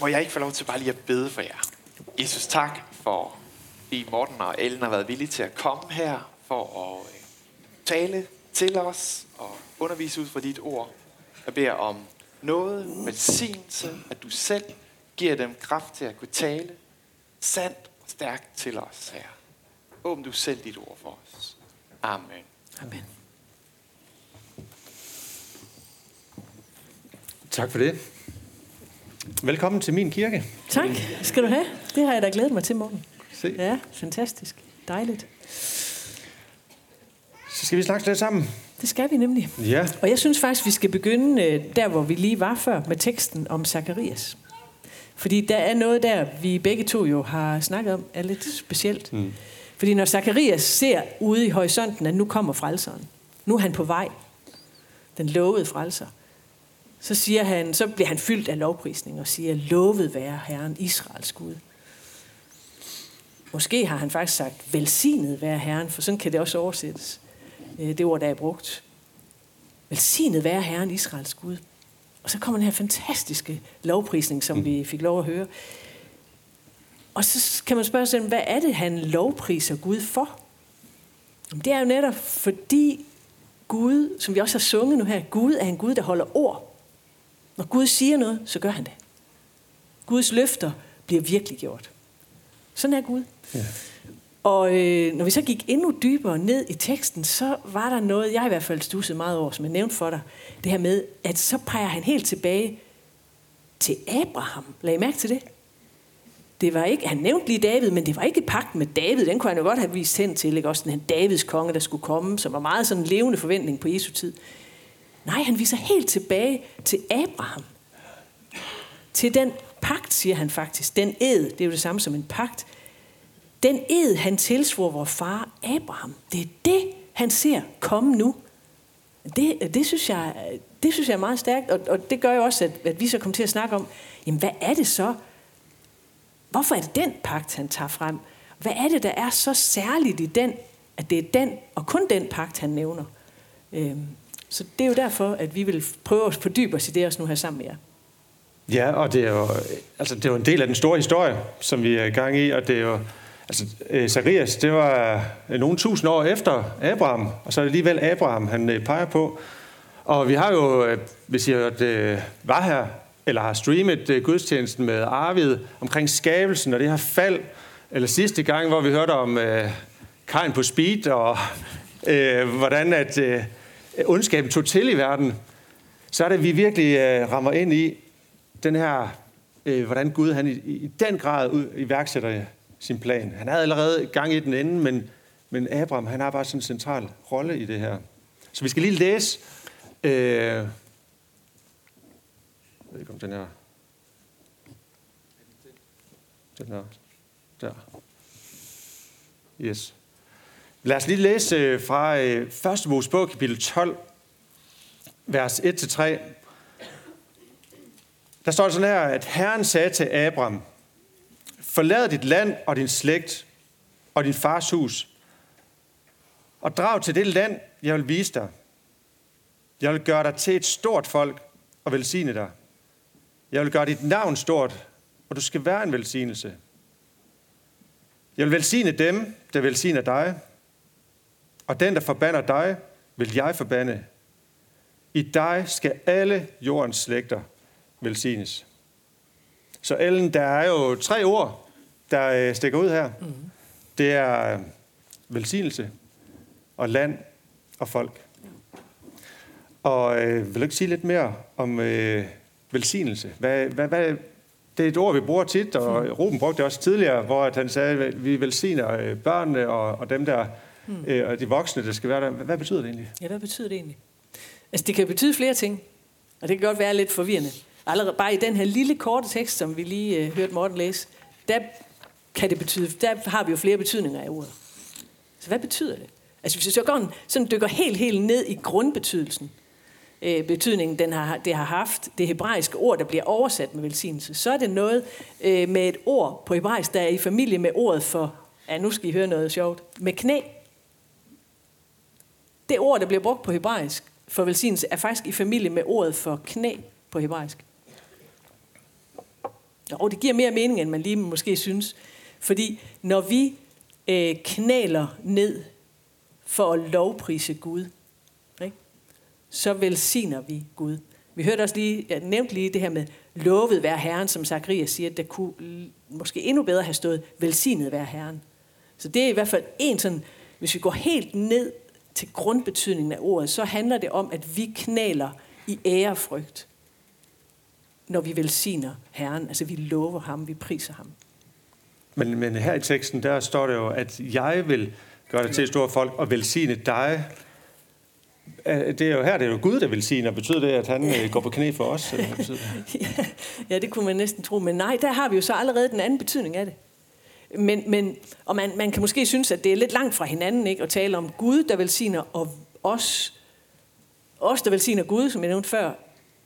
Må jeg ikke få lov til bare lige at bede for jer? Jesus, tak for, at Morten og Ellen har været villige til at komme her for at øh, tale til os og undervise ud fra dit ord. Jeg beder om noget, velsignelse, at du selv giver dem kraft til at kunne tale sandt og stærkt til os, her. Åbn du selv dit ord for os. Amen. Amen. Tak for det. Velkommen til min kirke. Tak skal du have. Det har jeg da glædet mig til, morgen. Se. Ja, fantastisk. Dejligt. Så skal vi snakke lidt sammen. Det skal vi nemlig. Ja. Og jeg synes faktisk, vi skal begynde øh, der, hvor vi lige var før, med teksten om Zakarias. Fordi der er noget der, vi begge to jo har snakket om, er lidt specielt. Mm. Fordi når Zakarias ser ude i horisonten, at nu kommer frelseren. Nu er han på vej. Den lovede frelser. Så, siger han, så bliver han fyldt af lovprisning og siger, lovet være Herren Israels Gud. Måske har han faktisk sagt, velsignet være Herren, for sådan kan det også oversættes. Øh, Det ord, der er brugt. Velsignet være Herren Israels Gud. Og så kommer den her fantastiske lovprisning, som vi fik lov at høre. Og så kan man spørge sig, hvad er det, han lovpriser Gud for? Det er jo netop fordi Gud, som vi også har sunget nu her, Gud er en Gud, der holder ord. Når Gud siger noget, så gør han det. Guds løfter bliver virkelig gjort. Sådan er Gud. Ja. Og øh, når vi så gik endnu dybere ned i teksten, så var der noget, jeg i hvert fald stussede meget over, som jeg nævnte for dig. Det her med, at så peger han helt tilbage til Abraham. Lag I mærke til det? Det var ikke, han nævnte lige David, men det var ikke pagt med David. Den kunne han jo godt have vist hen til, ikke? også den her Davids konge, der skulle komme, som var meget sådan en levende forventning på Jesu tid. Nej, han viser helt tilbage til Abraham. Til den pagt, siger han faktisk. Den ed, det er jo det samme som en pagt. Den ed, han tilsvor vor far Abraham. Det er det, han ser komme nu. Det, det, synes, jeg, det synes jeg er meget stærkt, og, og det gør jo også, at, at vi så kommer til at snakke om, jamen hvad er det så? Hvorfor er det den pagt, han tager frem? Hvad er det, der er så særligt i den, at det er den, og kun den pagt, han nævner? Øhm, så det er jo derfor, at vi vil prøve at fordybe os i det også nu her sammen med jer. Ja, og det er jo, altså, det er jo en del af den store historie, som vi er i gang i, og det er jo, altså, Sarias, Zacharias, det var øh, nogle tusind år efter Abraham, og så er det alligevel Abraham, han øh, peger på. Og vi har jo, hvis I har hørt, var her, eller har streamet gudstjenesten med Arvid omkring skabelsen og det her fald, eller sidste gang, hvor vi hørte om øh, Kain på speed, og øh, hvordan at øh, ondskaben tog til i verden, så er det, at vi virkelig øh, rammer ind i den her, øh, hvordan Gud han i, i den grad ud, iværksætter øh, sin plan. Han havde allerede gang i den ende, men, men Abraham han har bare sådan en central rolle i det her. Så vi skal lige læse, øh, jeg ved ikke om den her, den her, der. Yes. Lad os lige læse øh, fra øh, 1. Mosebog, kapitel 12, vers 1-3. Der står sådan her, at Herren sagde til Abram, forlad dit land og din slægt og din fars hus, og drag til det land, jeg vil vise dig. Jeg vil gøre dig til et stort folk og velsigne dig. Jeg vil gøre dit navn stort, og du skal være en velsignelse. Jeg vil velsigne dem, der velsigner dig, og den, der forbander dig, vil jeg forbande. I dig skal alle jordens slægter velsignes. Så Ellen, der er jo tre ord, der øh, stikker ud her. Mm. Det er øh, velsignelse og land og folk. Og øh, vil du ikke sige lidt mere om øh, velsignelse? Hvad, hvad, hvad, det er et ord, vi bruger tit, og Ruben brugte det også tidligere, hvor at han sagde, at vi velsigner øh, børnene og, og dem der, mm. øh, og de voksne, der skal være der. Hvad betyder det egentlig? Ja, hvad betyder det egentlig? Altså, det kan betyde flere ting, og det kan godt være lidt forvirrende. Allerede bare i den her lille korte tekst, som vi lige øh, hørte Morten læse, der kan det betyde, der har vi jo flere betydninger af ordet. Så hvad betyder det? Altså hvis vi så går en, sådan dykker helt, helt ned i grundbetydelsen, øh, betydningen den har, det har haft, det hebraiske ord, der bliver oversat med velsignelse, så er det noget øh, med et ord på hebraisk, der er i familie med ordet for, ja nu skal I høre noget sjovt, med knæ. Det ord, der bliver brugt på hebraisk for velsignelse, er faktisk i familie med ordet for knæ på hebraisk. Og det giver mere mening, end man lige måske synes. Fordi når vi øh, knæler ned for at lovprise Gud, ikke? så velsigner vi Gud. Vi hørte også lige, jeg nævnte lige det her med lovet være Herren, som Zacharias siger, der kunne måske endnu bedre have stået velsignet være Herren. Så det er i hvert fald en sådan, hvis vi går helt ned til grundbetydningen af ordet, så handler det om, at vi knæler i ærefrygt, når vi velsigner Herren. Altså vi lover ham, vi priser ham. Men, men her i teksten, der står det jo, at jeg vil gøre det til et stort folk og velsigne dig. Det er jo her, det er jo Gud, der velsigner. Betyder det, at han ja. går på knæ for os? Eller det? ja, det kunne man næsten tro. Men nej, der har vi jo så allerede den anden betydning af det. Men, men, og man, man kan måske synes, at det er lidt langt fra hinanden ikke, at tale om Gud, der velsigner, og os, os der velsigner Gud, som jeg nævnte før,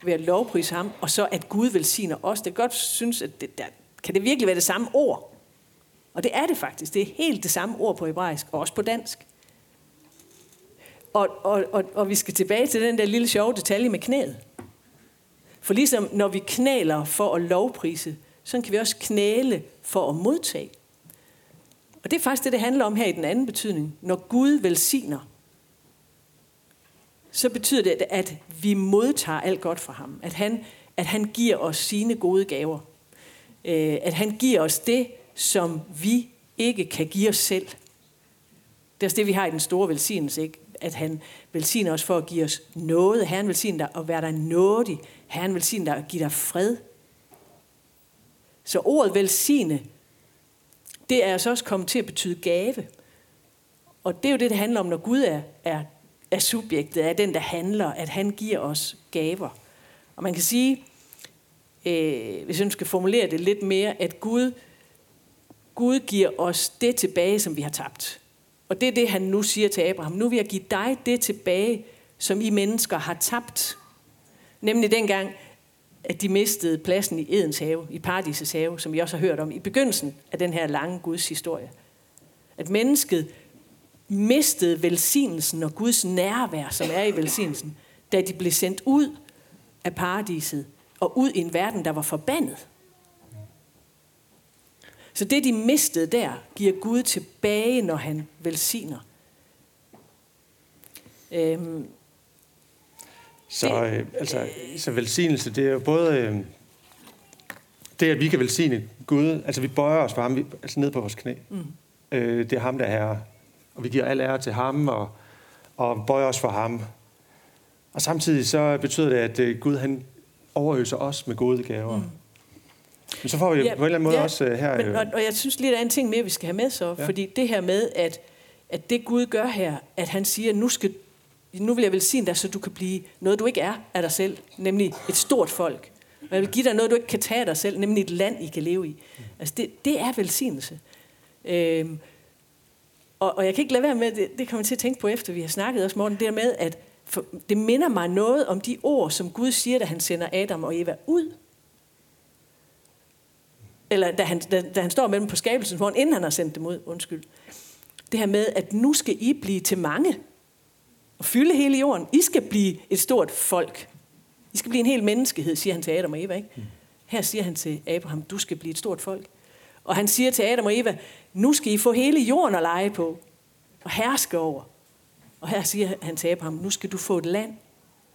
ved at lovprise ham, og så at Gud velsigner os. Det kan godt synes, at det, der, kan det virkelig være det samme ord? Og det er det faktisk. Det er helt det samme ord på hebraisk, og også på dansk. Og, og, og, og vi skal tilbage til den der lille sjove detalje med knæet. For ligesom når vi knæler for at lovprise, så kan vi også knæle for at modtage. Og det er faktisk det, det handler om her i den anden betydning. Når Gud velsigner, så betyder det, at vi modtager alt godt fra ham. At han, at han giver os sine gode gaver. Øh, at han giver os det, som vi ikke kan give os selv. Det er også det, vi har i den store velsignelse. Ikke? At han velsigner os for at give os noget. Herren velsigner dig at være dig nådig. Herren velsigner dig at give dig fred. Så ordet velsigne det er altså også kommet til at betyde gave. Og det er jo det, det handler om, når Gud er, er, er subjektet, er den, der handler, at han giver os gaver. Og man kan sige, øh, hvis jeg skal formulere det lidt mere, at Gud, Gud giver os det tilbage, som vi har tabt. Og det er det, han nu siger til Abraham. Nu vil jeg give dig det tilbage, som I mennesker har tabt. Nemlig dengang, at de mistede pladsen i Edens have, i paradisets have, som vi også har hørt om i begyndelsen af den her lange Guds historie. At mennesket mistede velsignelsen og Guds nærvær, som er i velsignelsen, da de blev sendt ud af paradiset og ud i en verden, der var forbandet. Så det, de mistede der, giver Gud tilbage, når han velsigner. Øhm, så, øh, altså, så velsignelse, det er jo både øh, det, at vi kan velsigne Gud, altså vi bøjer os for ham, vi, altså ned på vores knæ. Mm. Øh, det er ham, der er herre. Og vi giver al ære til ham, og, og bøjer os for ham. Og samtidig så betyder det, at øh, Gud han overøser os med gode gaver. Mm. Men så får vi ja, på en eller anden måde ja, også uh, her... Men, øh, og, og jeg synes lige, der er en ting mere, vi skal have med så. Ja. Fordi det her med, at, at det Gud gør her, at han siger, nu skal nu vil jeg velsigne dig, så du kan blive noget, du ikke er af dig selv, nemlig et stort folk. Og jeg vil give dig noget, du ikke kan tage af dig selv, nemlig et land, I kan leve i. Altså det, det er velsignelse. Øhm, og, og jeg kan ikke lade være med, det, det kommer jeg til at tænke på, efter vi har snakket også, Morten, det der med, at for, det minder mig noget om de ord, som Gud siger, da han sender Adam og Eva ud. Eller da han, da, da han står med dem på skabelsen, hvor inden han har sendt dem ud, undskyld. Det her med, at nu skal I blive til mange og fylde hele jorden. I skal blive et stort folk. I skal blive en hel menneskehed, siger han til Adam og Eva. Ikke? Her siger han til Abraham, du skal blive et stort folk. Og han siger til Adam og Eva, nu skal I få hele jorden at lege på og herske over. Og her siger han til Abraham, nu skal du få et land,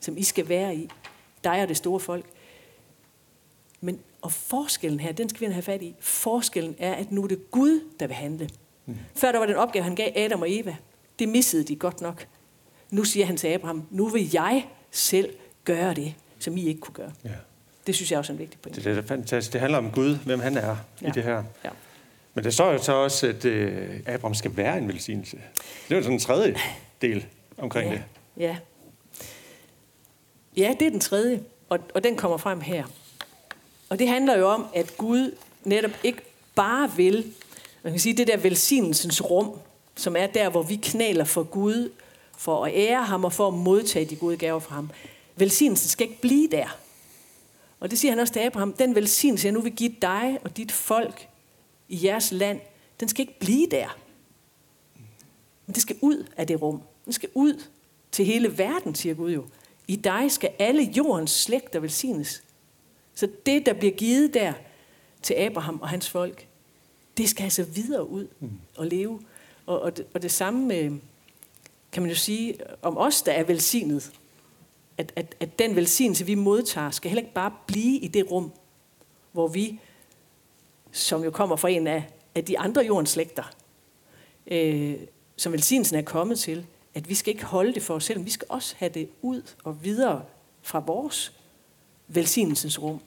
som I skal være i. Dig og det store folk. Men, og forskellen her, den skal vi have fat i. Forskellen er, at nu er det Gud, der vil handle. Mm. Før der var den opgave, han gav Adam og Eva. Det missede de godt nok. Nu siger han til Abraham, nu vil jeg selv gøre det, som I ikke kunne gøre. Ja. Det synes jeg også er en vigtig pointe. Det, det er fantastisk. Det handler om Gud, hvem han er ja. i det her. Ja. Men det står jo så også, at uh, Abraham skal være en velsignelse. Det er jo sådan en tredje del omkring ja. det. Ja. ja, det er den tredje, og, og den kommer frem her. Og det handler jo om, at Gud netop ikke bare vil, man kan sige, det der velsignelsens rum, som er der, hvor vi knæler for Gud for at ære ham og for at modtage de gode gaver fra ham. Velsignelsen skal ikke blive der. Og det siger han også til Abraham. Den velsignelse, jeg nu vil give dig og dit folk i jeres land, den skal ikke blive der. Men det skal ud af det rum. Den skal ud til hele verden, siger Gud jo. I dig skal alle jordens slægter velsignes. Så det, der bliver givet der, til Abraham og hans folk, det skal altså videre ud og leve. Og, og, det, og det samme med, kan man jo sige, om os, der er velsignet. At, at, at den velsignelse, vi modtager, skal heller ikke bare blive i det rum, hvor vi, som jo kommer fra en af, af de andre jordens slægter, øh, som velsignelsen er kommet til, at vi skal ikke holde det for os selv, vi skal også have det ud og videre fra vores velsignelsens rum.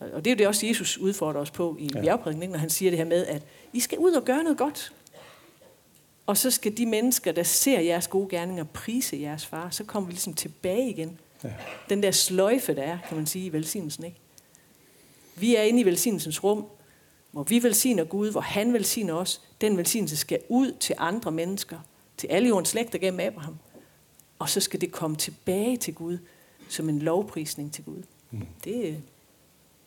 Og det er jo det også, Jesus udfordrer os på i ja. bjergprædiken, når han siger det her med, at I skal ud og gøre noget godt. Og så skal de mennesker, der ser jeres gode gerninger, prise jeres far. Så kommer vi ligesom tilbage igen. Ja. Den der sløjfe, der er, kan man sige, i velsignelsen. Ikke? Vi er inde i velsignelsens rum, hvor vi velsigner Gud, hvor han velsigner os. Den velsignelse skal ud til andre mennesker, til alle jordens slægter gennem Abraham. Og så skal det komme tilbage til Gud, som en lovprisning til Gud. Mm. Det,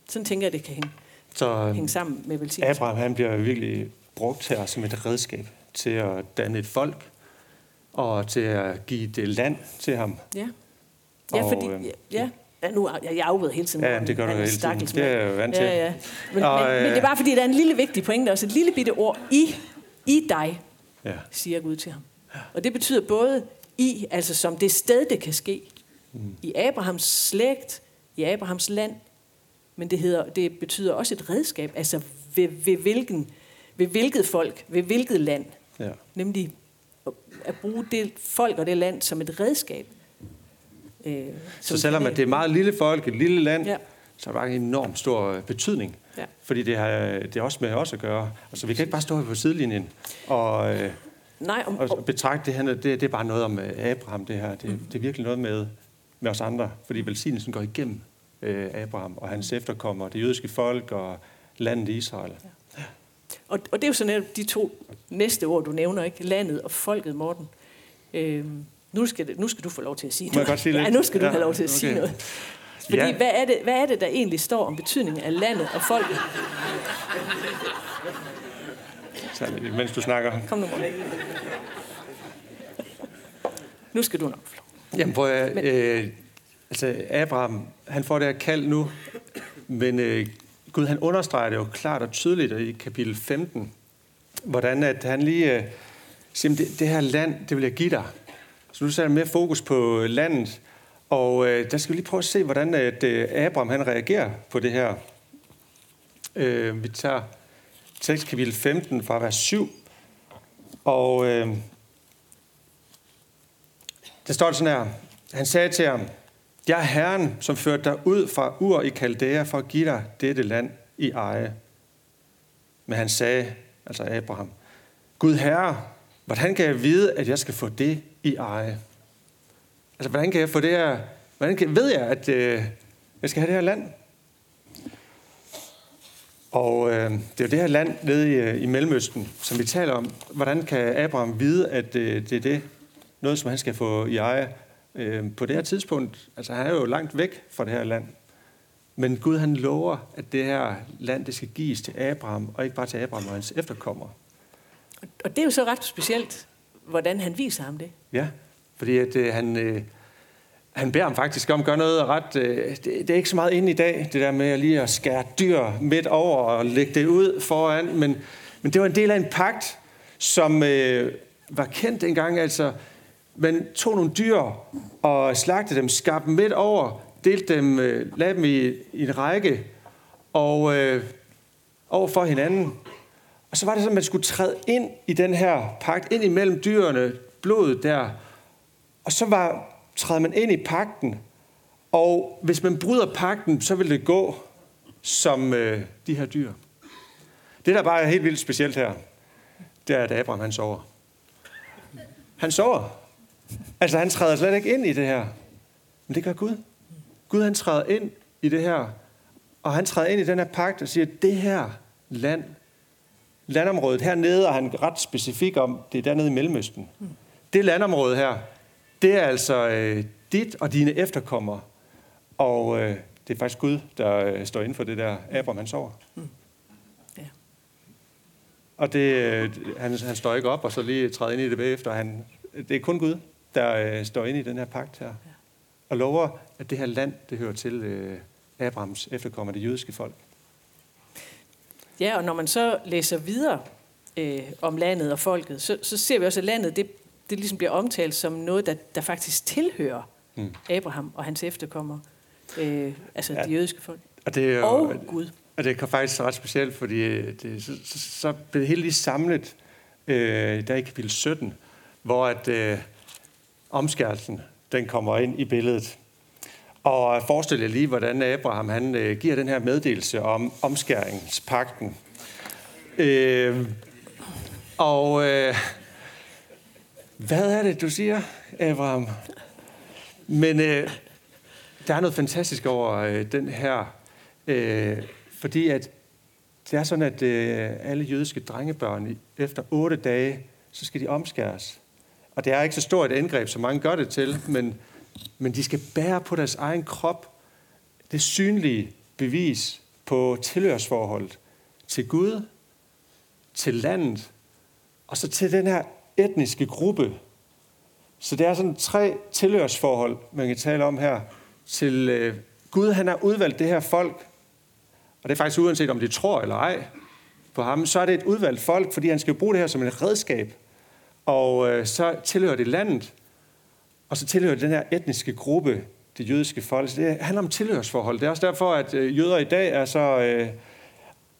sådan tænker jeg, det kan hænge, så, hænge sammen med velsignelse. Abraham han bliver virkelig brugt her som et redskab til at danne et folk, og til at give det land til ham. Ja, ja og, fordi... Øh, ja, ja. Ja, nu, jeg, jeg afbryder hele tiden. Ja, det gør du hele tiden. Det er jeg vant til. Ja, ja. Men, og, men, øh, men det er bare fordi, der er en lille vigtig pointe også. Et lille bitte ord. I, i dig, ja. siger Gud til ham. Og det betyder både i, altså som det sted, det kan ske. Mm. I Abrahams slægt, i Abrahams land. Men det, hedder, det betyder også et redskab. Altså ved, ved, hvilken, ved hvilket folk, ved hvilket land. Ja. Nemlig at bruge det folk og det land som et redskab. Øh, så selvom at det er meget lille folk, et lille land, ja. så er der en enormt stor øh, betydning. Ja. Fordi det har, det er også med os at gøre. Altså, vi kan ikke bare stå her på sidelinjen og, øh, Nej, om, og betragte det her. Det, det er bare noget om øh, Abraham, det her. Det, mm. det er virkelig noget med, med os andre. Fordi velsignelsen går igennem øh, Abraham og hans efterkommere, det jødiske folk og landet Israel. Ja. Og, og det er jo sådan de to næste ord, du nævner, ikke? Landet og folket, Morten. Øhm, nu, skal det, nu skal du få lov til at sige noget. Må jeg godt sige lidt? Ja, nu skal du ja, have lov til at okay. sige noget. Fordi ja. hvad, er det, hvad er det, der egentlig står om betydningen af landet og folket? Så, mens du snakker. Kom nu, Morten. Nu skal du nok få Jamen, prøv at, Men, øh, altså Abraham, han får det her kald nu, men øh, Gud han understreger det jo klart og tydeligt i kapitel 15, hvordan at han lige øh, siger, det, det her land, det vil jeg give dig. Så nu sætter han mere fokus på øh, landet, og øh, der skal vi lige prøve at se, hvordan at, øh, Abraham han reagerer på det her. Øh, vi tager tekst kapitel 15 fra vers 7, og øh, der står det sådan her. Han sagde til ham, jeg er Herren, som førte dig ud fra Ur i Kaldæa for at give dig dette land i eje. Men han sagde, altså Abraham, Gud Herre, hvordan kan jeg vide, at jeg skal få det i eje? Altså, hvordan kan jeg få det her, hvordan kan, ved jeg, at øh, jeg skal have det her land? Og øh, det er jo det her land nede i, øh, i Mellemøsten, som vi taler om. Hvordan kan Abraham vide, at øh, det er det, noget, som han skal få i eje? Øh, på det her tidspunkt, altså han er jo langt væk fra det her land. Men Gud han lover, at det her land, det skal gives til Abraham, og ikke bare til Abraham og hans efterkommere. Og det er jo så ret specielt, hvordan han viser ham det. Ja, fordi at, øh, han, øh, han beder ham faktisk om at gøre noget ret... Øh, det, det er ikke så meget inde i dag, det der med lige at skære dyr midt over og lægge det ud foran, men, men det var en del af en pagt, som øh, var kendt engang, altså man tog nogle dyr og slagtede dem, skabte dem midt over, delte dem, øh, lagde dem i, i en række og øh, over for hinanden. Og så var det sådan, at man skulle træde ind i den her pagt, ind imellem dyrene, blodet der. Og så var, træder man ind i pakten, og hvis man bryder pakten, så vil det gå som øh, de her dyr. Det, der bare er helt vildt specielt her, det er, at Abraham han sover. Han sover. Altså, han træder slet ikke ind i det her. Men det gør Gud. Gud, han træder ind i det her. Og han træder ind i den her pagt og siger, det her land, landområdet hernede, og han er ret specifik om, det er dernede i Mellemøsten. Det landområde her, det er altså øh, dit og dine efterkommere. Og øh, det er faktisk Gud, der øh, står inden for det der. Abraham, han sover. Mm. Ja. Og det, øh, han, han står ikke op og så lige træder ind i det bagefter. Han, det er kun Gud, der øh, står inde i den her pagt her. Og lover, at det her land, det hører til øh, Abrahams efterkommende, det jødiske folk. Ja, og når man så læser videre øh, om landet og folket, så, så ser vi også, at landet det, det ligesom bliver omtalt som noget, der, der faktisk tilhører mm. Abraham og hans efterkommere. Øh, altså ja. de jødiske folk. Og, det er jo, og Gud. Og det er faktisk ret specielt, fordi øh, det, så, så, så bliver det hele lige samlet øh, der i kapitel 17, hvor at øh, omskærelsen den kommer ind i billedet. Og forestil jer lige, hvordan Abraham han, øh, giver den her meddelelse om omskæringspakten. Øh, og øh, hvad er det, du siger, Abraham? Men øh, der er noget fantastisk over øh, den her, øh, fordi at det er sådan, at øh, alle jødiske drengebørn efter otte dage, så skal de omskæres. Og det er ikke så stort et indgreb, som mange gør det til, men, men de skal bære på deres egen krop det synlige bevis på tilhørsforholdet til Gud, til landet, og så til den her etniske gruppe. Så det er sådan tre tilhørsforhold, man kan tale om her. Til øh, Gud, han har udvalgt det her folk, og det er faktisk uanset om de tror eller ej på ham, så er det et udvalgt folk, fordi han skal bruge det her som et redskab. Og øh, så tilhører det landet, og så tilhører den her etniske gruppe, det jødiske folk. Så det handler om tilhørsforhold. Det er også derfor, at øh, jøder i dag er så... Øh,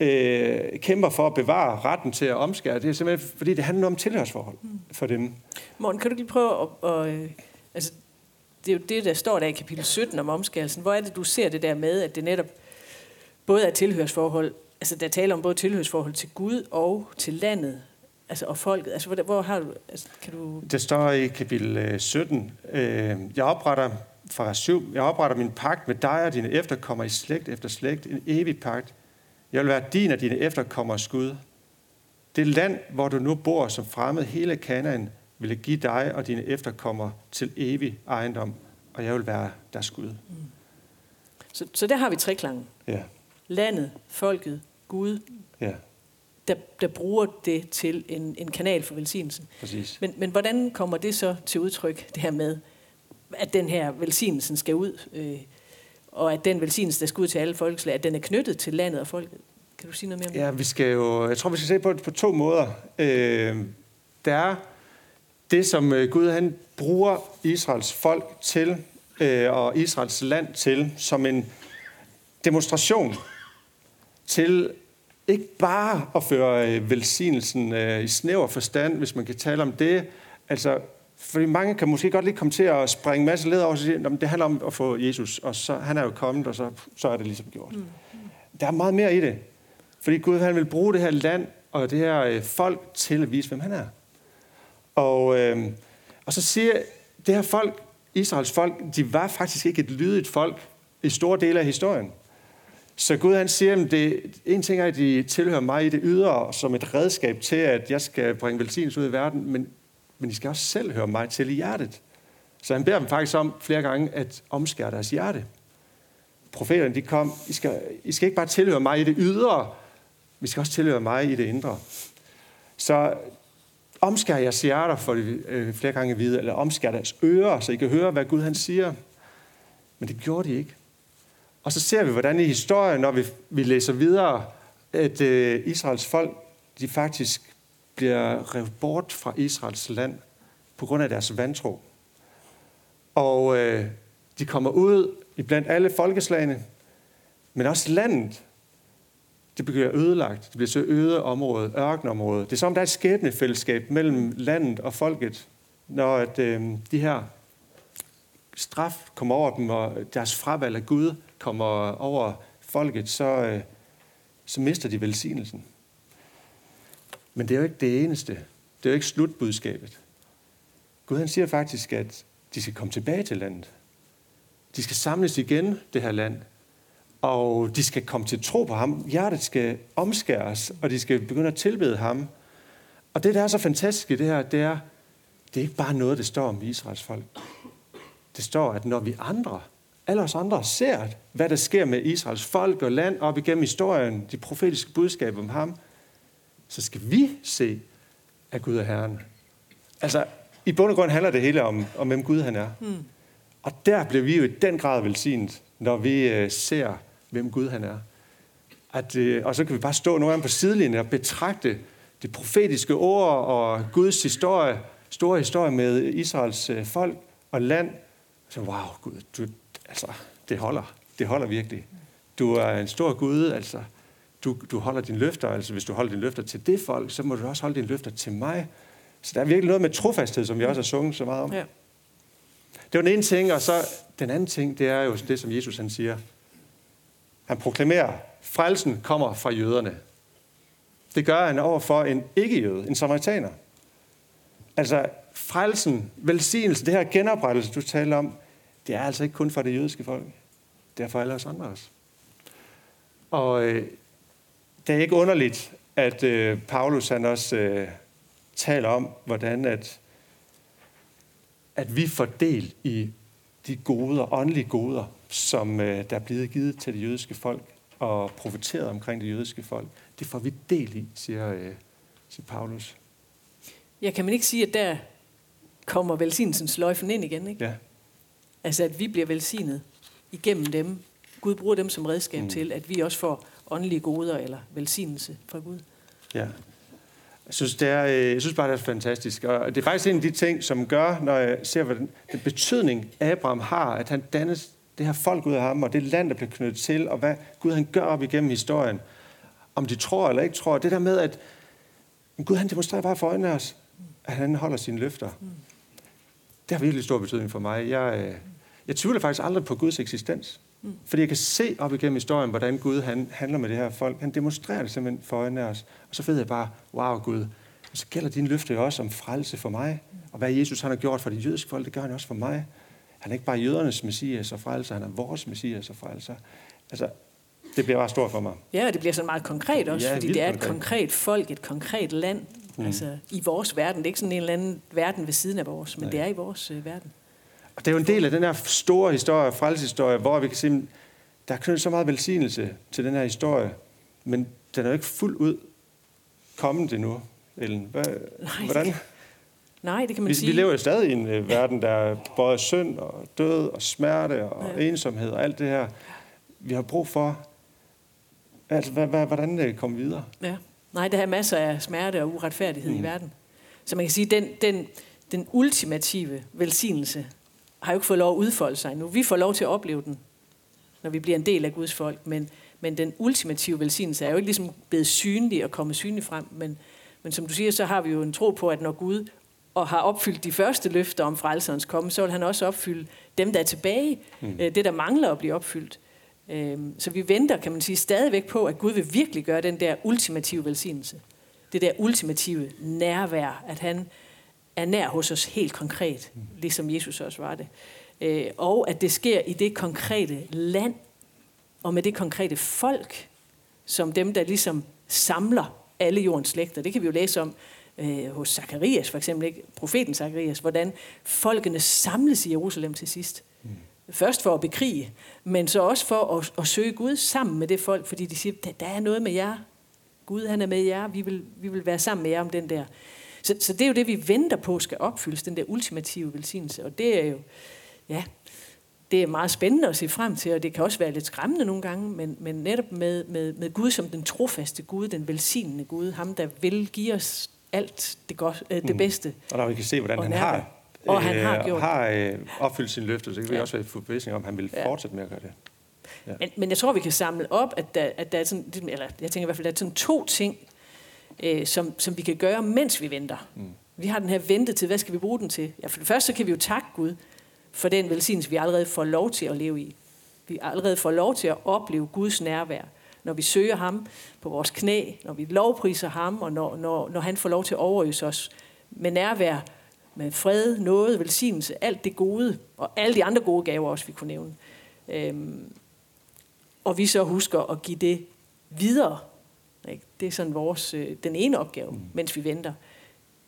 øh, kæmper for at bevare retten til at omskære. Det er simpelthen, fordi det handler om tilhørsforhold for dem. Morten, kan du lige prøve at... at øh, altså, det er jo det, der står der i kapitel 17 om omskærelsen. Hvor er det, du ser det der med, at det netop både er tilhørsforhold, altså der taler om både tilhørsforhold til Gud og til landet, altså og folket. Altså hvor, hvor har du, altså, kan du... Det står i kapitel 17. Øh, jeg opretter fra 7. Jeg opretter min pagt med dig og dine efterkommere i slægt efter slægt, en evig pagt. Jeg vil være din og dine efterkommers Gud. Det land, hvor du nu bor som fremmed, hele Kanaan, vil jeg give dig og dine efterkommere til evig ejendom, og jeg vil være deres Gud. Mm. Så, så der har vi tre klange. Ja landet, folket, Gud, ja. Der, der bruger det til en, en kanal for velsignelsen. Præcis. Men, men hvordan kommer det så til udtryk, det her med, at den her velsignelsen skal ud, øh, og at den velsignelse, der skal ud til alle folkeslag, at den er knyttet til landet og folket? Kan du sige noget mere om det? Ja, vi skal jo, jeg tror, vi skal se på det på to måder. Øh, der er det, som øh, Gud han bruger Israels folk til, øh, og Israels land til, som en demonstration til ikke bare at føre øh, velsignelsen øh, i snæver forstand, hvis man kan tale om det. Altså, fordi mange kan måske godt lige komme til at springe en masse led over og sige, at det handler om at få Jesus, og så, han er jo kommet, og så, så er det ligesom gjort. Mm. Der er meget mere i det. Fordi Gud han vil bruge det her land og det her øh, folk til at vise, hvem han er. Og, øh, og så siger det her folk, Israels folk, de var faktisk ikke et lydigt folk i store dele af historien. Så Gud han siger, at det, en ting er, at de tilhører mig i det ydre som et redskab til, at jeg skal bringe velsignelse ud i verden, men, men I skal også selv høre mig til i hjertet. Så han beder dem faktisk om flere gange at omskære deres hjerte. Profeterne de kom, I skal, I skal ikke bare tilhøre mig i det ydre, vi skal også tilhøre mig i det indre. Så omskær jeres hjerter, for det øh, flere gange vide, eller omskær deres ører, så I kan høre, hvad Gud han siger. Men det gjorde de ikke. Og så ser vi, hvordan i historien, når vi, vi læser videre, at øh, Israels folk, de faktisk bliver revet bort fra Israels land på grund af deres vantro. Og øh, de kommer ud i blandt alle folkeslagene, men også landet, det bliver ødelagt. Det bliver så øde område, ørkenområde. Det er som, der er et skæbnefællesskab mellem landet og folket, når at, øh, de her straf kommer over dem, og deres fravalg af Gud kommer over folket, så, øh, så mister de velsignelsen. Men det er jo ikke det eneste. Det er jo ikke slutbudskabet. Gud han siger faktisk, at de skal komme tilbage til landet. De skal samles igen, det her land. Og de skal komme til tro på ham. Hjertet skal omskæres, og de skal begynde at tilbede ham. Og det, der er så fantastisk i det her, det er, det er ikke bare noget, det står om Israels folk. Det står, at når vi andre alle os andre ser, hvad der sker med Israels folk og land op igennem historien, de profetiske budskaber om ham, så skal vi se, at Gud er Herren. Altså, i bund og grund handler det hele om, om hvem Gud han er. Mm. Og der bliver vi jo i den grad velsignet, når vi øh, ser, hvem Gud han er. At, øh, og så kan vi bare stå nogle gange på sidelinjen og betragte det profetiske ord og Guds historie, store historie med Israels øh, folk og land. Så wow, Gud, du, altså, det holder. Det holder virkelig. Du er en stor Gud, altså. Du, du holder dine løfter, altså hvis du holder dine løfter til det folk, så må du også holde dine løfter til mig. Så der er virkelig noget med trofasthed, som vi også har sunget så meget om. Ja. Det var den ene ting, og så den anden ting, det er jo det, som Jesus han siger. Han proklamerer, frelsen kommer fra jøderne. Det gør han over for en ikke-jøde, en samaritaner. Altså, frelsen, velsignelse, det her genoprettelse, du taler om, det er altså ikke kun for det jødiske folk. Det er for alle os andre også. Og øh, det er ikke underligt, at øh, Paulus han også øh, taler om, hvordan at, at vi får del i de goder, åndelige goder, som øh, der er blevet givet til det jødiske folk og profeteret omkring det jødiske folk. Det får vi del i, siger, øh, siger Paulus. Ja, kan man ikke sige, at der kommer velsignelsens løjfen ind igen, ikke? Ja. Altså, at vi bliver velsignet igennem dem. Gud bruger dem som redskab mm. til, at vi også får åndelige goder eller velsignelse fra Gud. Ja. Jeg synes, det er, øh, jeg synes bare, det er fantastisk. Og det er faktisk en af de ting, som gør, når jeg ser, hvad den, den betydning Abraham har, at han dannes det her folk ud af ham, og det land, der bliver knyttet til, og hvad Gud han gør op igennem historien. Om de tror eller ikke tror. Det der med, at Gud han demonstrerer bare for øjnene af os, at han holder sine løfter. Det har virkelig stor betydning for mig. Jeg, øh, jeg tvivler faktisk aldrig på Guds eksistens. Fordi jeg kan se op igennem historien, hvordan Gud han handler med det her folk. Han demonstrerer det simpelthen for øjnene af os. Og så ved jeg bare, wow Gud, og så gælder din løfte jo også om frelse for mig. Og hvad Jesus han har gjort for det jødiske folk, det gør han også for mig. Han er ikke bare jødernes messias og frelser, han er vores messias og frelser. Altså, det bliver bare stort for mig. Ja, og det bliver sådan meget konkret også, Ja, fordi det er et konkret. konkret folk, et konkret land. Mm. Altså i vores verden. Det er ikke sådan en eller anden verden ved siden af vores, men Nej. det er i vores øh, verden. Og det er jo en del af den her store historie, frelseshistorie, hvor vi kan at der er knyttet så meget velsignelse til den her historie, men den er jo ikke fuldt ud kommet endnu, Ellen. Hvad, Nej, hvordan? Nej, det kan man Vi, sige. vi lever jo stadig i en øh, verden, der er både synd og død og smerte og Ja. ensomhed og alt det her. Vi har brug for, altså, hvad, hvad, hvordan øh, komme videre? Ja. Nej, der er masser af smerte og uretfærdighed mm. i verden. Så man kan sige, den, den, den ultimative velsignelse har jo ikke fået lov at udfolde sig nu. Vi får lov til at opleve den, når vi bliver en del af Guds folk, men, men den ultimative velsignelse er jo ikke ligesom blevet synlig og kommet synlig frem, men, men som du siger, så har vi jo en tro på, at når Gud og har opfyldt de første løfter om frelserens komme, så vil han også opfylde dem, der er tilbage, mm. det, der mangler at blive opfyldt. Øhm, Så vi venter, kan man sige, stadigvæk på, at Gud vil virkelig gøre den der ultimative velsignelse. Det der ultimative nærvær, at han er nær hos os helt konkret, ligesom Jesus også var det. Øh, Og at det sker i det konkrete land, og med det konkrete folk, som dem, der ligesom samler alle jordens slægter. Det kan vi jo læse om øh, hos Zakarias, for eksempel, ikke? profeten Zakarias, hvordan folkene samles i Jerusalem til sidst. Først for at bekrige, men så også for at, at søge Gud sammen med det folk, fordi de siger, der, der er noget med jer. Gud han er med jer, vi vil, vi vil være sammen med jer om den der. Så, så det er jo det, vi venter på skal opfyldes, den der ultimative velsignelse. Og det er jo, ja, det er meget spændende at se frem til, og det kan også være lidt skræmmende nogle gange, men, men netop med, med, med Gud som den trofaste Gud, den velsignende Gud, ham der vil give os alt det, godt, øh, det bedste. Og når vi kan se, hvordan han har, Og han har gjort har øh, opfyldt sine løfter, så kan vi Ja. også være forbevidning om, at han vil Ja. fortsætte med at gøre det. Men, men jeg tror, vi kan samle op, at der, at der er sådan, eller jeg tænker i hvert fald, at der er sådan to ting, øh, som, som vi kan gøre, mens vi venter. Mm. Vi har den her ventetid, hvad skal vi bruge den til? Ja, for det første så kan vi jo takke Gud for den velsignelse, vi allerede får lov til at leve i. Vi allerede får lov til at opleve Guds nærvær, når vi søger ham på vores knæ, når vi lovpriser ham, og når, når, når han får lov til at overøse os med nærvær, med fred, noget, velsignelse, alt det gode, og alle de andre gode gaver også, vi kunne nævne. Øhm, og vi så husker at give det videre. Ikke? Det er sådan vores, øh, den ene opgave, mm. mens vi venter.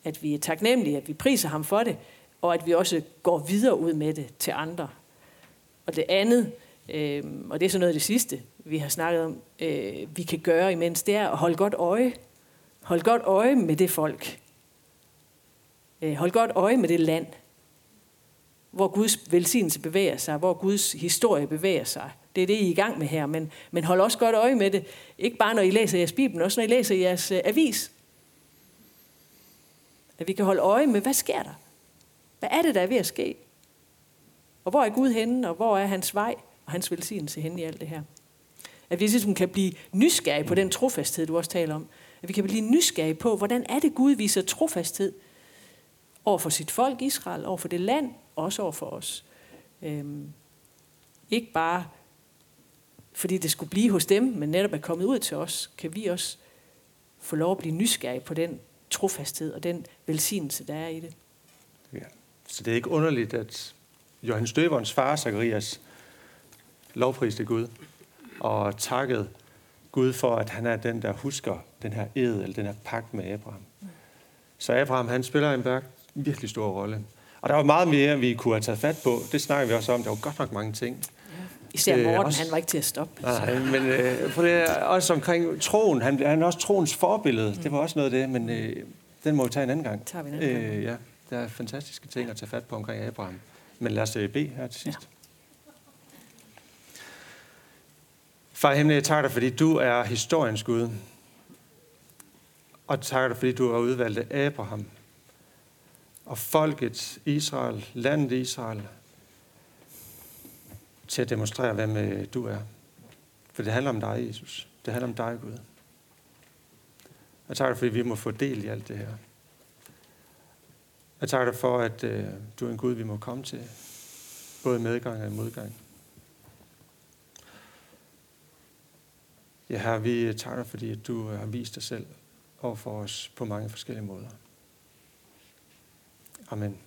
At vi er taknemmelige, at vi priser ham for det, og at vi også går videre ud med det til andre. Og det andet, øh, og det er så noget af det sidste, vi har snakket om, øh, vi kan gøre imens, det er at holde godt øje. Hold godt øje med det folk. Øh, hold godt øje med det land, hvor Guds velsignelse bevæger sig, hvor Guds historie bevæger sig, det er det, I er i gang med her. Men, men hold også godt øje med det. Ikke bare, når I læser jeres Bibel, men også når I læser jeres øh, avis. At vi kan holde øje med, hvad sker der? Hvad er det, der er ved at ske? Og hvor er Gud henne, og hvor er hans vej og hans velsignelse henne i alt det her? At vi ligesom kan blive nysgerrige på den trofasthed, du også taler om. At vi kan blive nysgerrige på, hvordan er det, Gud viser trofasthed over for sit folk Israel, over for det land, også over for os. Øhm, ikke bare fordi det skulle blive hos dem, men netop er kommet ud til os, kan vi også få lov at blive nysgerrige på den trofasthed og den velsignelse, der er i det. Ja. Så det er ikke underligt, at Johannes Døberens far, Zacharias, lovpriste Gud og takkede Gud for, at han er den, der husker den her ed, eller den her pagt med Abraham. Så Abraham, han spiller en virkelig stor rolle. Og der var meget mere, vi kunne have taget fat på. Det snakker vi også om. Der var godt nok mange ting. Især øh, Morten, også, han var ikke til at stoppe. Nej, men øh, for det er også omkring troen. Han, han er også troens forbillede. Mm. Det var også noget af det, men øh, den må vi tage en anden gang. Tager vi en anden gang. Øh, ja, der er fantastiske ting at tage fat på omkring Abraham. Men lad os øh, bede her til sidst. Ja. Far Himmel, jeg takker dig, fordi du er historiens Gud. Og takker dig, fordi du har udvalgt Abraham og folket Israel, landet Israel, til at demonstrere, hvem øh, du er. For det handler om dig, Jesus. Det handler om dig, Gud. Jeg takker dig, fordi vi må få del i alt det her. Jeg takker dig for, at øh, du er en Gud, vi må komme til. Både medgang og modgang. Ja, her vi takker dig, fordi at du øh, har vist dig selv over for os på mange forskellige måder. Amen.